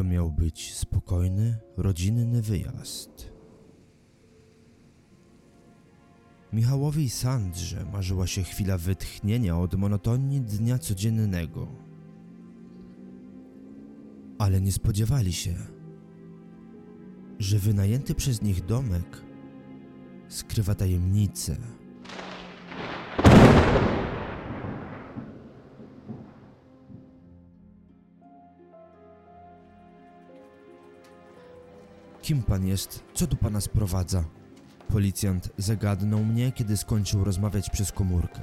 To miał być spokojny, rodzinny wyjazd. Michałowi i Sandrze marzyła się chwila wytchnienia od monotonii dnia codziennego. Ale nie spodziewali się, że wynajęty przez nich domek skrywa tajemnicę. Kim pan jest? Co tu pana sprowadza? Policjant zagadnął mnie, kiedy skończył rozmawiać przez komórkę.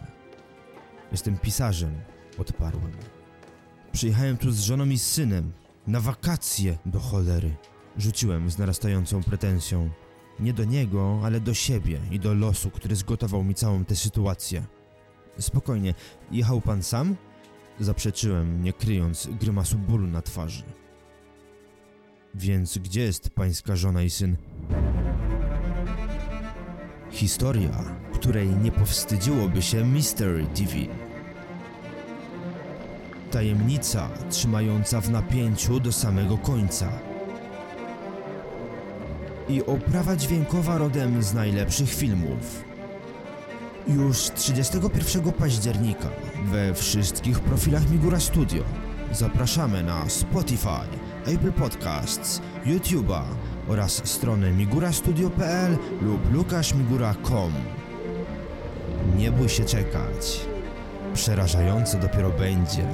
Jestem pisarzem, odparłem. Przyjechałem tu z żoną i z synem. Na wakacje do cholery. Rzuciłem z narastającą pretensją. Nie do niego, ale do siebie i do losu, który zgotował mi całą tę sytuację. Spokojnie, jechał pan sam? Zaprzeczyłem, nie kryjąc grymasu bólu na twarzy. Więc gdzie jest pańska żona i syn? Historia, której nie powstydziłoby się Mystery TV. Tajemnica trzymająca w napięciu do samego końca. I oprawa dźwiękowa rodem z najlepszych filmów. Już 31 października we wszystkich profilach Migura Studio zapraszamy na Spotify, Apple Podcasts, YouTube'a oraz stronę migurastudio.pl lub lukaszmigura.com. Nie bój się czekać. Przerażająco dopiero będzie.